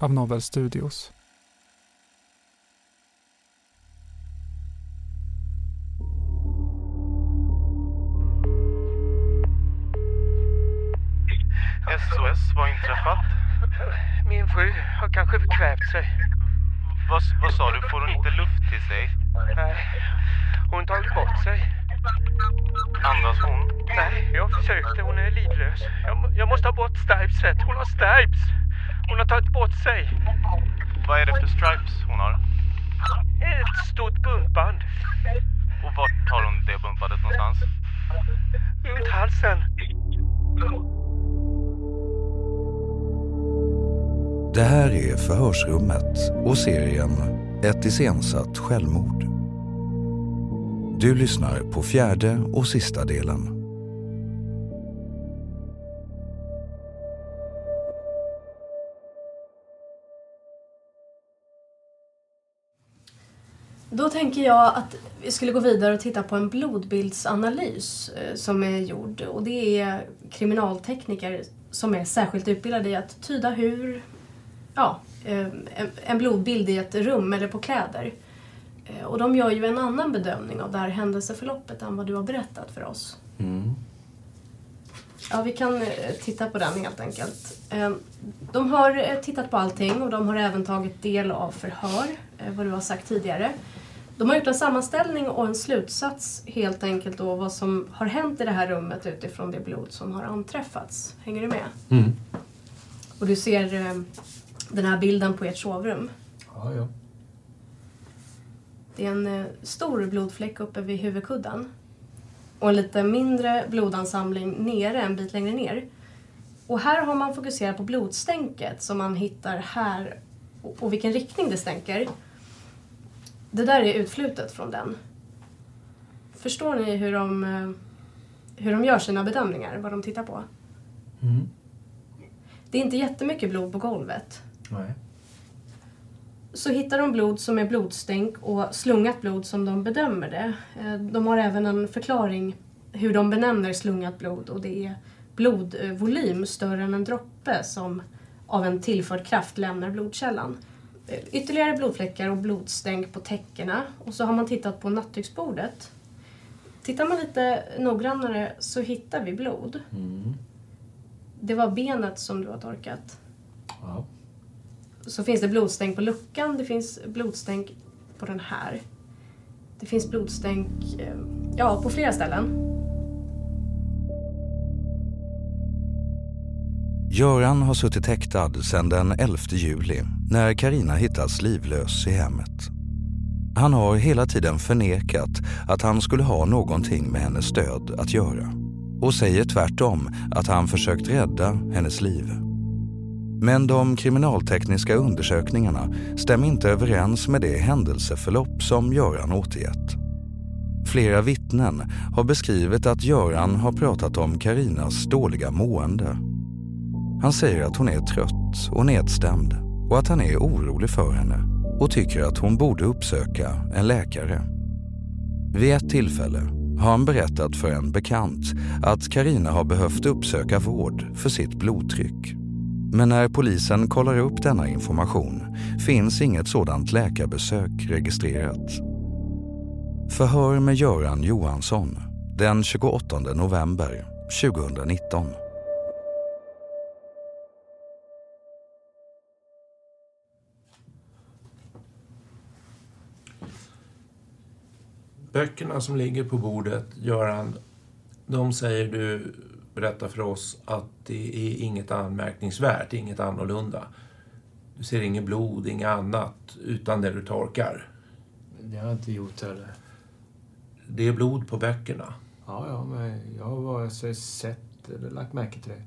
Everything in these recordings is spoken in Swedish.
av Novel Studios. SOS, vad har inträffat? Min fru har kanske förkvävt sig. Vad, vad sa du? Får hon inte luft till sig? Nej, hon tagit bort sig. Andas hon? Nej, jag försökte. Hon är livlös. Jag, jag måste ha bort stripes. Hon har stripes. Hon har tagit bort sig. Vad är det för stripes hon har? Ett stort buntband Och vart har hon det bumpandet någonstans? runt halsen. Det här är Förhörsrummet och serien Ett iscensatt självmord. Du lyssnar på fjärde och sista delen. Då tänker jag att vi skulle gå vidare och titta på en blodbildsanalys eh, som är gjord. Och det är kriminaltekniker som är särskilt utbildade i att tyda hur, ja, eh, en- blodbild i ett rum eller på kläder. Eh, Och de gör ju en annan bedömning av det här händelseförloppet än vad du har berättat för oss. Ja, vi kan titta på den helt enkelt. De har tittat på allting och de har även tagit del av förhör, vad du har sagt tidigare. De har gjort en sammanställning och en slutsats helt enkelt då vad som har hänt i det här rummet utifrån det blod som har anträffats. Hänger du med? Och du ser eh, den här bilden på ert sovrum. Ja, ja. Det är en eh, stor blodfläck uppe vid huvudkudden. Och en lite mindre blodansamling nere, en bit längre ner. Och här har man fokuserat på blodstänket som man hittar här och, och vilken riktning det stänker. Det där är utflutet från den. Förstår ni hur de, eh, hur de gör sina bedömningar, vad de tittar på? Det är inte jättemycket blod på golvet. Nej. Så hittar de blod som är blodstänk och slungat blod som de bedömer det. Eh, De har även en förklaring hur de benämner slungat blod och det är blodvolym större än en droppe som av en tillförd kraft lämnar blodkällan. Ytterligare blodfläckar och blodstänk på täckena och så har man tittat på nattduksbordet. Tittar man lite noggrannare så hittar vi blod. Det var benet som du har torkat. Ja. Så finns det blodstänk på luckan, det finns blodstänk på den här. Det finns blodstänk eh, ja, på flera ställen. Göran har suttit häktad sedan den 11 juli när Karina hittas livlös i hemmet. Han har hela tiden förnekat att han skulle ha någonting med hennes död att göra och säger tvärtom att han försökt rädda hennes liv. Men de kriminaltekniska undersökningarna stämmer inte överens med det händelseförlopp som Göran återgett. Flera vittnen har beskrivit att Göran har pratat om Karinas dåliga mående. Han säger att hon är trött och nedstämd och att han är orolig för henne och tycker att hon borde uppsöka en läkare. Vid ett tillfälle har han berättat för en bekant att Karina har behövt uppsöka vård för sitt blodtryck. Men när polisen kollar upp denna information finns inget sådant läkarbesök registrerat. Förhör med Göran Johansson den 28 november 2019. Böckerna som ligger på bordet, Göran, de säger du berättar för oss att det är inget anmärkningsvärt, inget annorlunda. Du ser inget blod, inget annat, utan det du torkar. Det har jag inte gjort heller. Det är blod på böckerna. Ja, ja, men jag har vare sig sett eller lagt märke till det.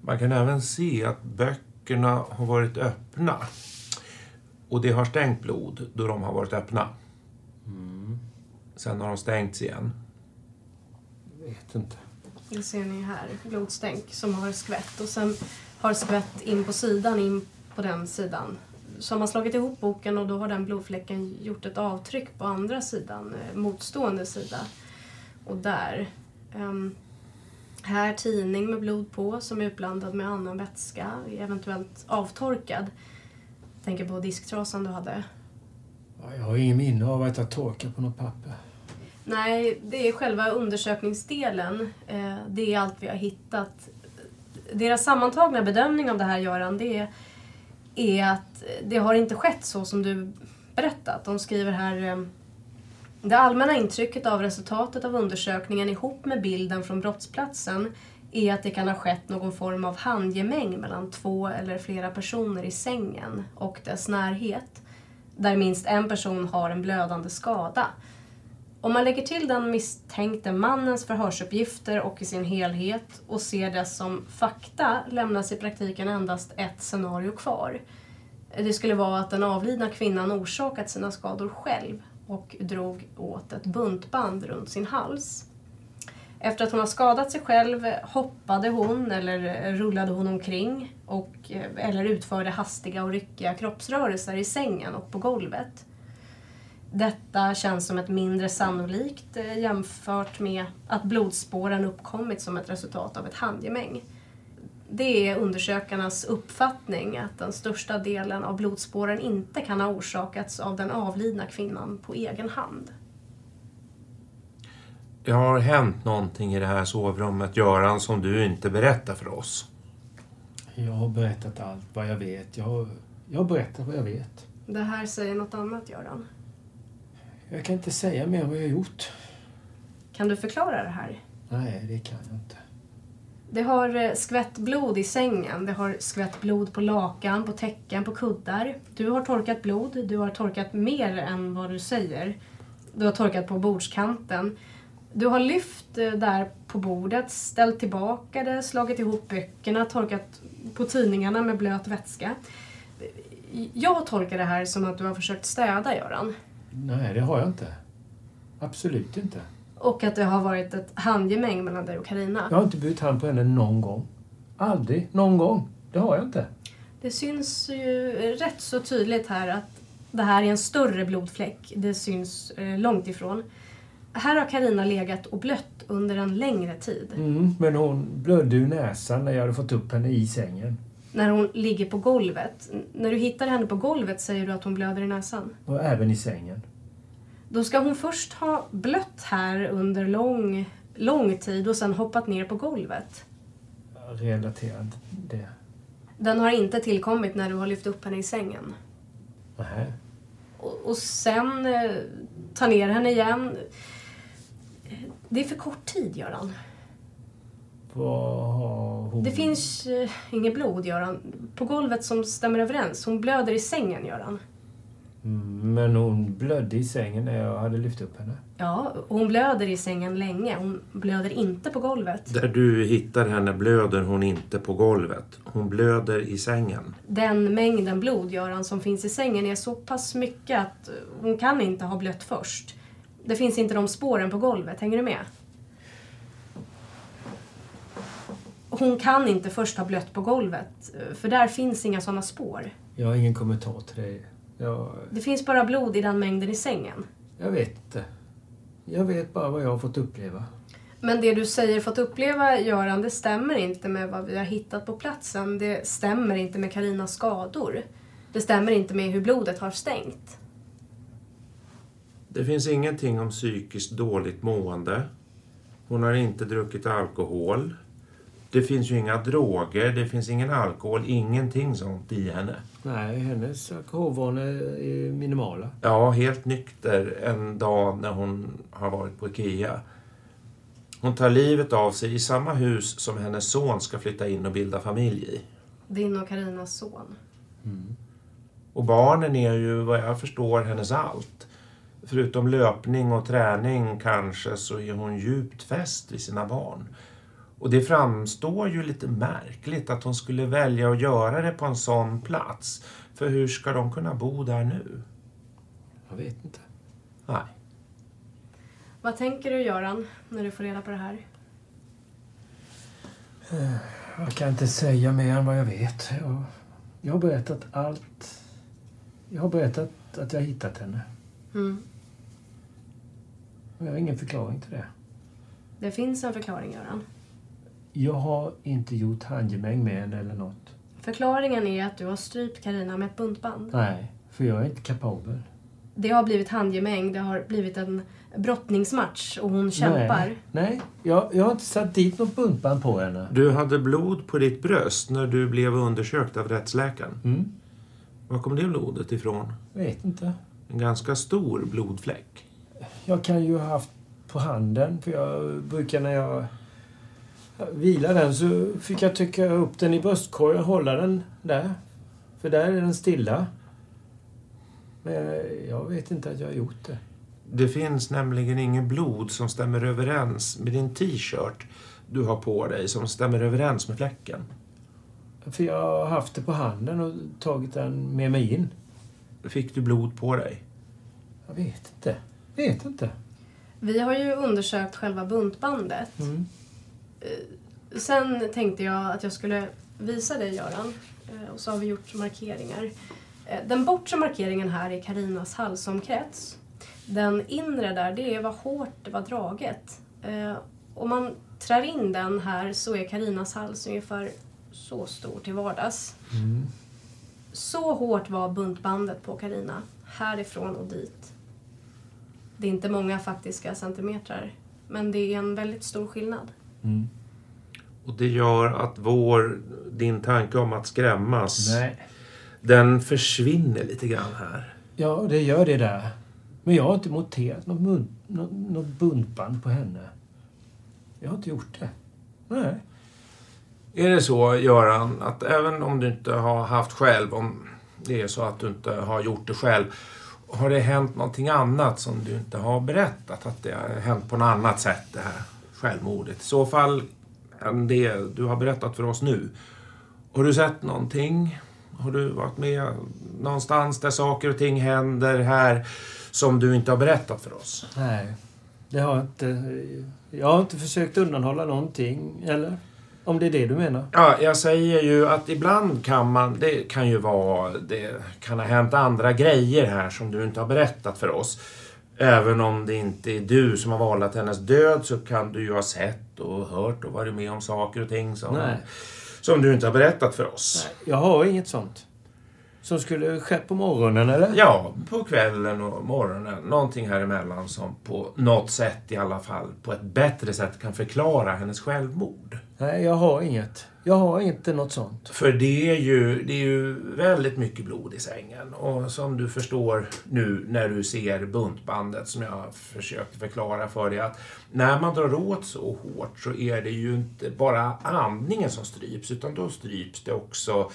Man kan även se att böckerna har varit öppna. Och det har stängt blod då de har varit öppna. Mm. Sen har de stängts igen. Jag vet inte. Det ser ni här, blodstänk som har skvätt och sen har skvätt in på sidan, in på den sidan. Så har man slagit ihop boken och då har den blodfläcken gjort ett avtryck på andra sidan, eh, motstående sida. Och där. Um, här tidning med blod på som är utblandad med annan vätska, eventuellt avtorkad. Tänker på disktrasan du hade. Ja, jag har ingen minne av att jag torkar på något papper. Nej, det är själva undersökningsdelen. Eh, det är allt vi har hittat. Deras sammantagna bedömning av det här, Göran, det är, är att det har inte skett så som du berättat. De skriver här eh, det allmänna intrycket av resultatet av undersökningen ihop med bilden från brottsplatsen är att det kan ha skett någon form av handgemäng mellan två eller flera personer i sängen och dess närhet, där minst en person har en blödande skada. Om man lägger till den misstänkte mannens förhörsuppgifter och i sin helhet och ser det som fakta lämnas i praktiken endast ett scenario kvar. Det skulle vara att den avlidna kvinnan orsakat sina skador själv och drog åt ett buntband runt sin hals. Efter att hon har skadat sig själv hoppade hon eller rullade hon omkring och, eh, eller utförde hastiga och ryckiga kroppsrörelser i sängen och på golvet. Detta känns som ett mindre sannolikt eh, jämfört med att blodspåren uppkommit som ett resultat av ett handgemäng. Det är undersökarnas uppfattning att den största delen av blodspåren inte kan ha orsakats av den avlidna kvinnan på egen hand. Det har hänt någonting i det här sovrummet, Göran, som du inte berättar för oss. Jag har berättat allt vad jag vet. Jag har, jag har berättat vad jag vet. Det här säger något annat, Göran. Jag kan inte säga mer än vad jag har gjort. Kan du förklara det här? Nej, det kan jag inte. Det har eh, skvätt blod i sängen, det har skvätt blod på lakan, på täcken, på kuddar. Du har torkat blod, du har torkat mer än vad du säger. Du har torkat på bordskanten. Du har lyft eh, där på bordet, ställt tillbaka det, slagit ihop böckerna, torkat på tidningarna med blöt vätska. Jag tolkar det här som att du har försökt städa, Göran. Nej, det har jag inte. Absolut inte. Och att det har varit ett handgemäng mellan dig och Karina. Jag har inte burit hand på henne någon gång. Aldrig. Någon gång. Det har jag inte. Det syns ju rätt så tydligt här att det här är en större blodfläck. Det syns eh, långt ifrån. Här har Karina legat och blött under en längre tid. Mm, men hon blödde ur näsan när jag hade fått upp henne i sängen. När hon ligger på golvet. När du hittar henne på golvet säger du att hon blöder i näsan. Och även i sängen. Då ska hon först ha blött här under lång, lång tid och sen hoppat ner på golvet. Relaterat det. Den har inte tillkommit när du har lyft upp henne i sängen. Nej. Och, och sen eh, ta ner henne igen. Det är för kort tid, Göran. Vad har hon... Det finns eh, inget blod, Göran. På golvet som stämmer överens. Hon blöder i sängen, Göran. Mm, Men hon blödde i sängen när jag hade lyft upp henne. Ja, och hon blöder i sängen länge. Hon blöder inte på golvet. Där du hittar henne blöder hon inte på golvet. Hon blöder i sängen. Den mängden blod, Göran, som finns i sängen är så pass mycket att hon kan inte ha blött först. Det finns inte de spåren på golvet, hänger du med? Hon kan inte först ha blött på golvet, för där finns inga sådana spår. Jag har ingen kommentar till det. Jag, Det finns bara blod i den mängden i sängen. jag vet inte. Jag vet bara vad jag har fått uppleva. Men det du säger fått uppleva, Göran, det stämmer inte med vad vi har hittat på platsen. Det stämmer inte med Karinas skador. Det stämmer inte med hur blodet har stängt. Det finns ingenting om psykiskt dåligt mående. Hon har inte druckit alkohol. Det finns ju inga droger, det finns ingen alkohol, ingenting sånt i henne. Nej, hennes alkoholvanor är minimala. Ja, helt nykter en dag när hon har varit på Ikea. Hon tar livet av sig i samma hus som hennes son ska flytta in och bilda familj i. Din och Karinas son. Och barnen är ju vad jag förstår hennes allt. Förutom löpning och träning kanske så är hon djupt fäst vid sina barn. Och det framstår ju lite märkligt att hon skulle välja att göra det på en sån plats. För hur ska de kunna bo där nu? Jag vet inte. Nej. Vad tänker du, Göran, när du får reda på det här? Jag kan inte säga mer än vad jag vet. Jag, jag har berättat allt. Jag har berättat att jag har hittat henne. Mm. Jag har ingen förklaring till det. Det finns en förklaring, Göran. Jag har inte gjort handgemäng med henne eller något. Förklaringen är att du har strypt Karina med ett buntband. Nej, för jag är inte kapabel. Det har blivit handgemäng, det har blivit en brottningsmatch och hon kämpar. Nej, nej jag, jag har inte satt dit något buntband på henne. Du hade blod på ditt bröst när du blev undersökt av rättsläkaren. Mm. Var kom det blodet ifrån? Vet inte. En ganska stor blodfläck. Jag kan ju ha haft på handen, för jag brukar när jag vilar den så fick jag trycka upp den i bröstkorgen och hålla den där. För där är den stilla. Men jag vet inte att jag har gjort det. Det finns nämligen inget blod som stämmer överens med din t-shirt du har på dig som stämmer överens med fläcken. För jag har haft det på handen och tagit den med mig in. Fick du blod på dig? Jag vet inte. Vet inte. Vi har ju undersökt själva buntbandet. Mm. Sen tänkte jag att jag skulle visa dig, Göran. Eh, Och så har vi gjort markeringar. Eh, Den bortre markeringen här är Karinas halsomkrets. Den inre där, det är vad hårt det var draget. Eh, Om man trär in den här så är Karinas hals ungefär så stor till vardags. Mm. Så hårt var buntbandet på Karina. Härifrån och dit. Det är inte många faktiska centimetrar. Men det är en väldigt stor skillnad. Mm. Och det gör att vår, din tanke om att skrämmas, Nej. den försvinner lite grann här. Ja, det gör det där. Men jag har inte monterat något, mun, något, något buntband på henne. Jag har inte gjort det. Nej. Är det så, Göran, att även om du inte har haft själv, om det är så att du inte har gjort det själv, har det hänt någonting annat som du inte har berättat? Att det har hänt på något annat sätt, det här självmordet? I så fall än det du har berättat för oss nu. Har du sett någonting? Har du varit med någonstans där saker och ting händer här som du inte har berättat för oss? Nej. Det har jag inte... Jag har inte försökt undanhålla någonting, eller? Om det är det du menar. Ja, jag säger ju att ibland kan man, det kan ju vara, det kan ha hänt andra grejer här som du inte har berättat för oss. Även om det inte är du som har vållat hennes död så kan du ju ha sett och hört och varit med om saker och ting som, Nej. som du inte har berättat för oss. Jag har inget sånt. Som skulle skett på morgonen, eller? Ja, på kvällen och morgonen. Någonting här emellan som på något sätt i alla fall, på ett bättre sätt kan förklara hennes självmord. Nej, jag har inget. Jag har inte något sånt. För det är, ju, det är ju väldigt mycket blod i sängen. Och som du förstår nu när du ser buntbandet som jag försökte förklara för dig att när man drar åt så hårt så är det ju inte bara andningen som stryps utan då stryps det också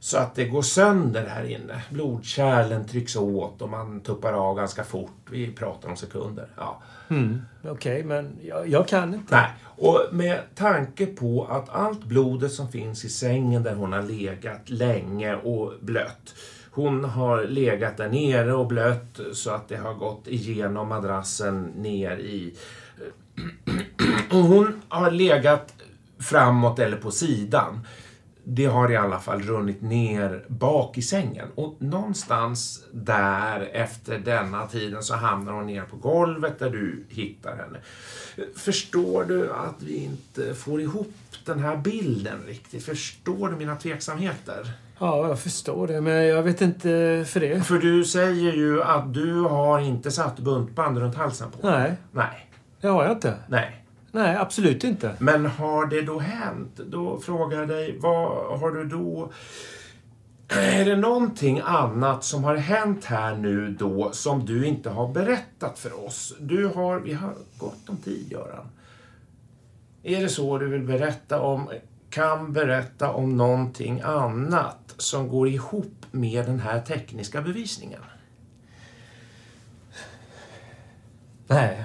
så att det går sönder här inne. Blodkärlen trycks åt och man tuppar av ganska fort. Vi pratar om sekunder. Ja. Mm. Okej, men jag, jag kan inte. Nej, och med tanke på att allt blodet som finns i sängen där hon har legat länge och blött Hon har legat där nere och blött så att det har gått igenom madrassen ner i... Och hon har legat framåt eller på sidan. Det har i alla fall runnit ner bak i sängen. Och någonstans där efter denna tiden så hamnar hon ner på golvet där du hittar henne. Förstår du att vi inte får ihop den här bilden riktigt? Förstår du mina tveksamheter? Ja, jag förstår det, men jag vet inte för det. För du säger ju att du har inte satt buntband runt halsen på Nej. Nej. Det har jag inte. Nej. Nej, absolut inte. Men har det då hänt? Då frågar jag dig, vad har du då... Är det någonting annat som har hänt här nu då som du inte har berättat för oss? Du har, vi har gott om tid, Göran. Är det så du vill berätta om, kan berätta om någonting annat som går ihop med den här tekniska bevisningen? Nej.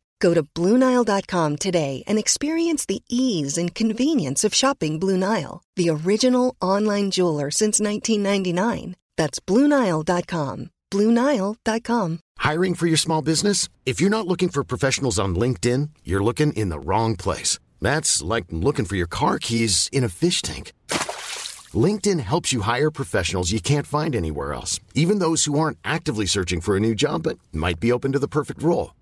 Go to BlueNile.com today and experience the ease and convenience of shopping Blue Nile, the original online jeweler since 1999. That's BlueNile.com. BlueNile.com. Hiring for your small business? If you're not looking for professionals on LinkedIn, you're looking in the wrong place. That's like looking for your car keys in a fish tank. LinkedIn helps you hire professionals you can't find anywhere else, even those who aren't actively searching for a new job but might be open to the perfect role.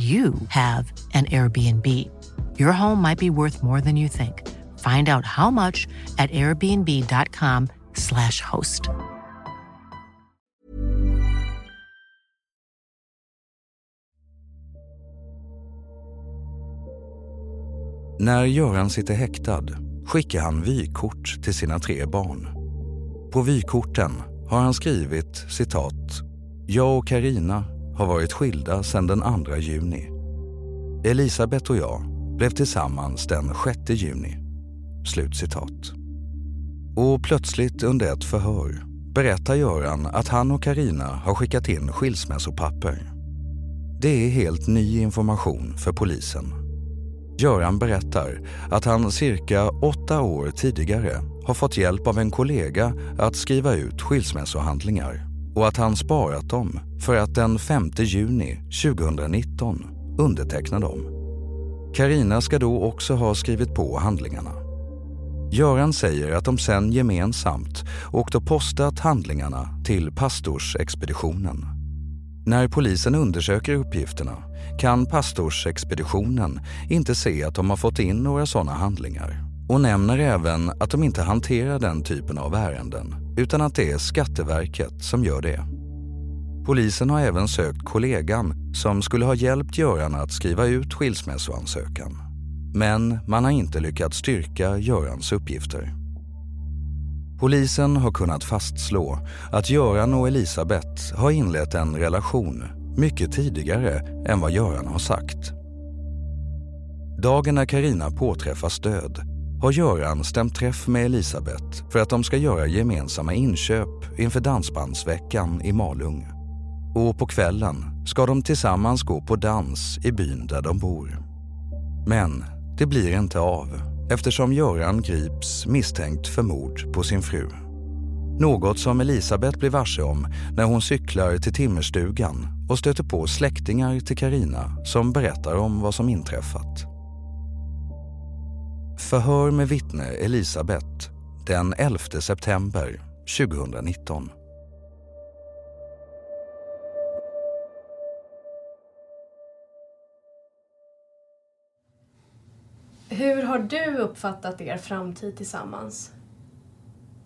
you have an Airbnb. Your home might be worth more than you think. Find out how much at airbnb.com/slash host. När Göran sitter häktad skickar han vykort till sina tre barn. På vykorten har han skrivit citat “Jag och Karina har varit skilda sedan den 2 juni. Elisabeth och jag blev tillsammans den 6 juni. Slutcitat. Och plötsligt under ett förhör berättar Göran att han och Karina har skickat in skilsmässopapper. Det är helt ny information för polisen. Göran berättar att han cirka åtta år tidigare har fått hjälp av en kollega att skriva ut skilsmässohandlingar och att han sparat dem för att den 5 juni 2019 underteckna dem. Karina ska då också ha skrivit på handlingarna. Göran säger att de sen gemensamt åkt och postat handlingarna till pastorsexpeditionen. När polisen undersöker uppgifterna kan pastorsexpeditionen inte se att de har fått in några sådana handlingar och nämner även att de inte hanterar den typen av ärenden utan att det är Skatteverket som gör det. Polisen har även sökt kollegan som skulle ha hjälpt Göran att skriva ut skilsmässoansökan. Men man har inte lyckats styrka Görans uppgifter. Polisen har kunnat fastslå att Göran och Elisabeth har inlett en relation mycket tidigare än vad Göran har sagt. Dagen när Karina påträffas död har Göran stämt träff med Elisabeth för att de ska göra gemensamma inköp inför Dansbandsveckan i Malung. Och på kvällen ska de tillsammans gå på dans i byn där de bor. Men det blir inte av eftersom Göran grips misstänkt för mord på sin fru. Något som Elisabeth blir varse om när hon cyklar till timmerstugan och stöter på släktingar till Karina som berättar om vad som inträffat. Förhör med vittne Elisabeth den 11 september 2019. Hur har du uppfattat er framtid tillsammans?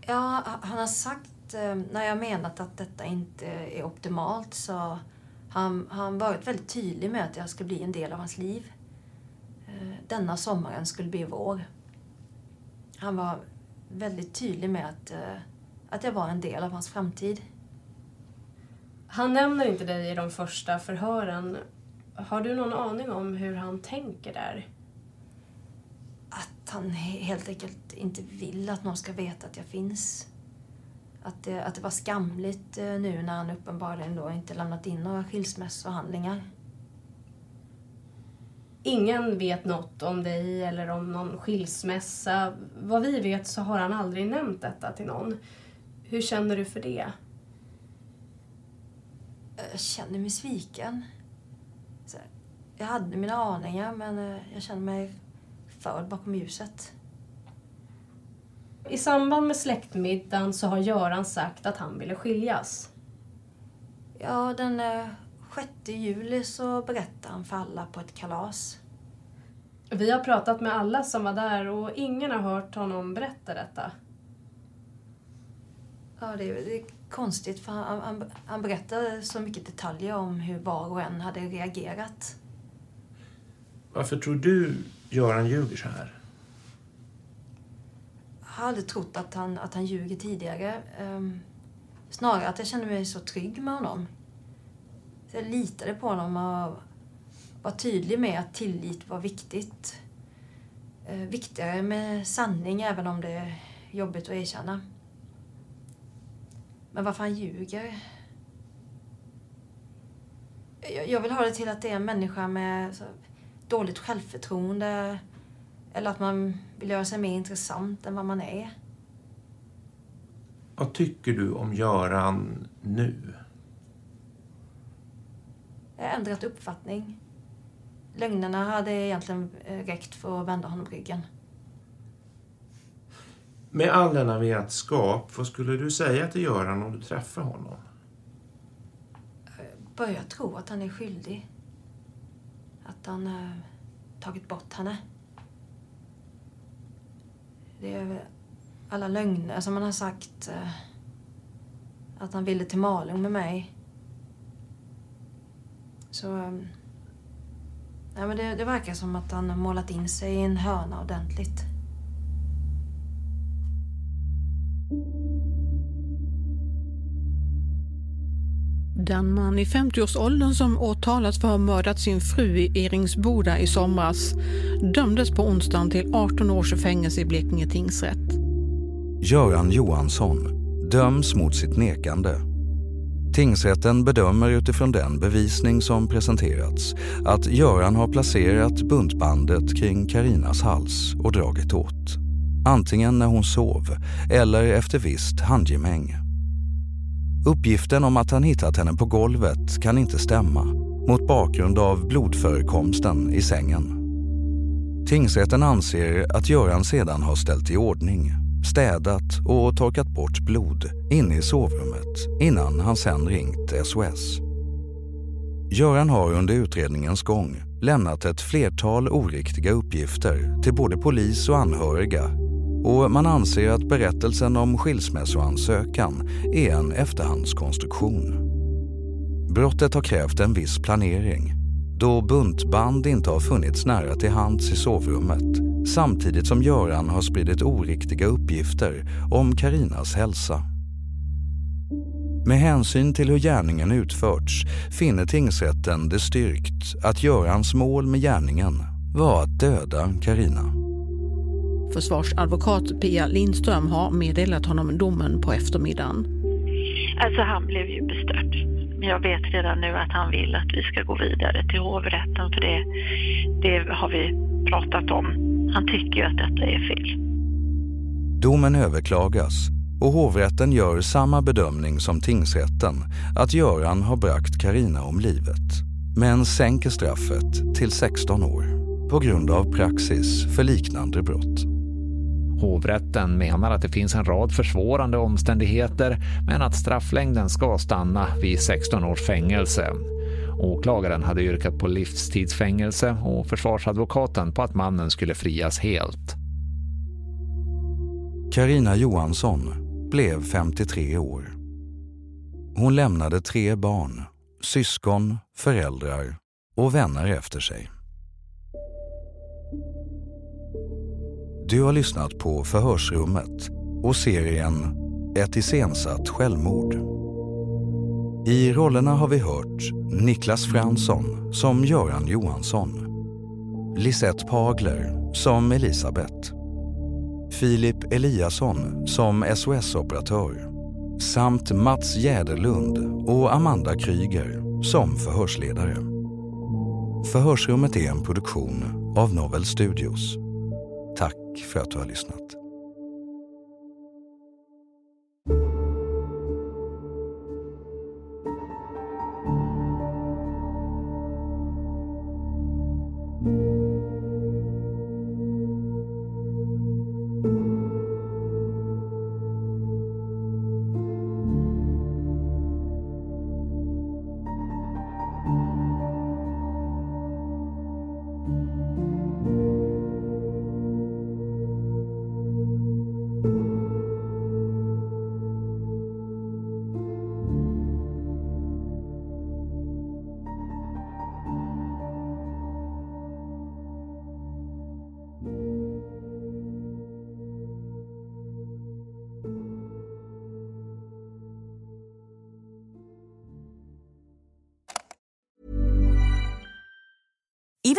Ja, han har sagt, eh, när jag menat att detta inte är optimalt, så han han varit väldigt tydlig med att jag ska bli en del av hans liv. Denna sommaren skulle bli vår. Han var väldigt tydlig med att, eh, att jag var en del av hans framtid. Han nämner inte dig i de första förhören. Har du någon aning om hur han tänker där? Att han helt enkelt inte vill att någon ska veta att jag finns. Att det, att det var skamligt eh, nu när han uppenbarligen då inte lämnat in några skilsmässohandlingar. Ingen vet något om dig eller om någon skilsmässa. Vad vi vet så har han aldrig nämnt detta till någon. Hur känner du för det? Jag känner mig sviken. Jag hade mina aningar men eh, jag känner mig förd bakom ljuset. I samband med släktmiddagen så har Göran sagt att han ville skiljas. Ja, den eh, 6 juli så berättade han för alla på ett kalas. Vi har pratat med alla som var där och ingen har hört honom berätta detta. Ja, det är, det är konstigt för han, han, han berättade så mycket detaljer om hur var och en hade reagerat. Varför tror du Göran ljuger så här? Jag har aldrig trott att han, att han ljuger tidigare. Ehm, snarare att jag kände mig så trygg med honom. Så jag litade på honom och var tydlig med att tillit var viktigt. Eh, viktigare med sanning, även om det är jobbigt att erkänna. Men varför han ljuger? Jag, jag vill ha det till att det är en människa med så, dåligt självförtroende eller att man vill göra sig mer intressant än vad man är. Vad tycker du om Göran nu? Ändrat uppfattning. Lögnerna hade egentligen eh, räckt för att vända honom ryggen. Med all denna vetskap, vad skulle du säga till Göran om du träffar honom? Jag börjar tro att han är skyldig. Att han har tagit bort henne. Det är alla lögner som han har sagt. eh, Att han ville till Malung med mig. Så... eh, Nej, men det, det verkar som att han har målat in sig i en hörna ordentligt. Den man i 50-årsåldern som åtalats för att ha mördat sin fru i Eringsboda i somras dömdes på onsdagen till 18 års fängelse i Blekinge tingsrätt. Göran Johansson döms mot sitt nekande. Tingsrätten bedömer utifrån den bevisning som presenterats att Göran har placerat buntbandet kring Karinas hals och dragit åt. Antingen när hon sov eller efter visst handgemäng. Uppgiften om att han hittat henne på golvet kan inte stämma mot bakgrund av blodförekomsten i sängen. Tingsrätten anser att Göran sedan har ställt i ordning, städat och torkat bort blod inne i sovrummet innan han sen ringt SOS. Göran har under utredningens gång lämnat ett flertal oriktiga uppgifter till både polis och anhöriga och man anser att berättelsen om skilsmässoansökan är en efterhandskonstruktion. Brottet har krävt en viss planering då buntband inte har funnits nära till hands i sovrummet samtidigt som Göran har spridit oriktiga uppgifter om Karinas hälsa. Med hänsyn till hur gärningen utförts finner tingsrätten det styrkt att Görans mål med gärningen var att döda Karina. Försvarsadvokat Pia Lindström har meddelat honom domen på eftermiddagen. Alltså han blev ju bestört. Men jag vet redan nu att han vill att vi ska gå vidare till hovrätten för det, det har vi pratat om. Han tycker ju att detta är fel. Domen överklagas och hovrätten gör samma bedömning som tingsrätten att Göran har bragt Karina om livet men sänker straffet till 16 år på grund av praxis för liknande brott. Hovrätten menar att det finns en rad försvårande omständigheter men att strafflängden ska stanna vid 16 års fängelse. Åklagaren hade yrkat på livstidsfängelse och försvarsadvokaten på att mannen skulle frias helt. Karina Johansson blev 53 år. Hon lämnade tre barn, syskon, föräldrar och vänner efter sig. Du har lyssnat på Förhörsrummet och serien Ett iscensatt självmord. I rollerna har vi hört Niklas Fransson som Göran Johansson, Lisette Pagler som Elisabeth, Filip Eliasson som SOS-operatör samt Mats Jäderlund och Amanda Kryger som förhörsledare. Förhörsrummet är en produktion av Novel Studios. Tack för att du har lyssnat.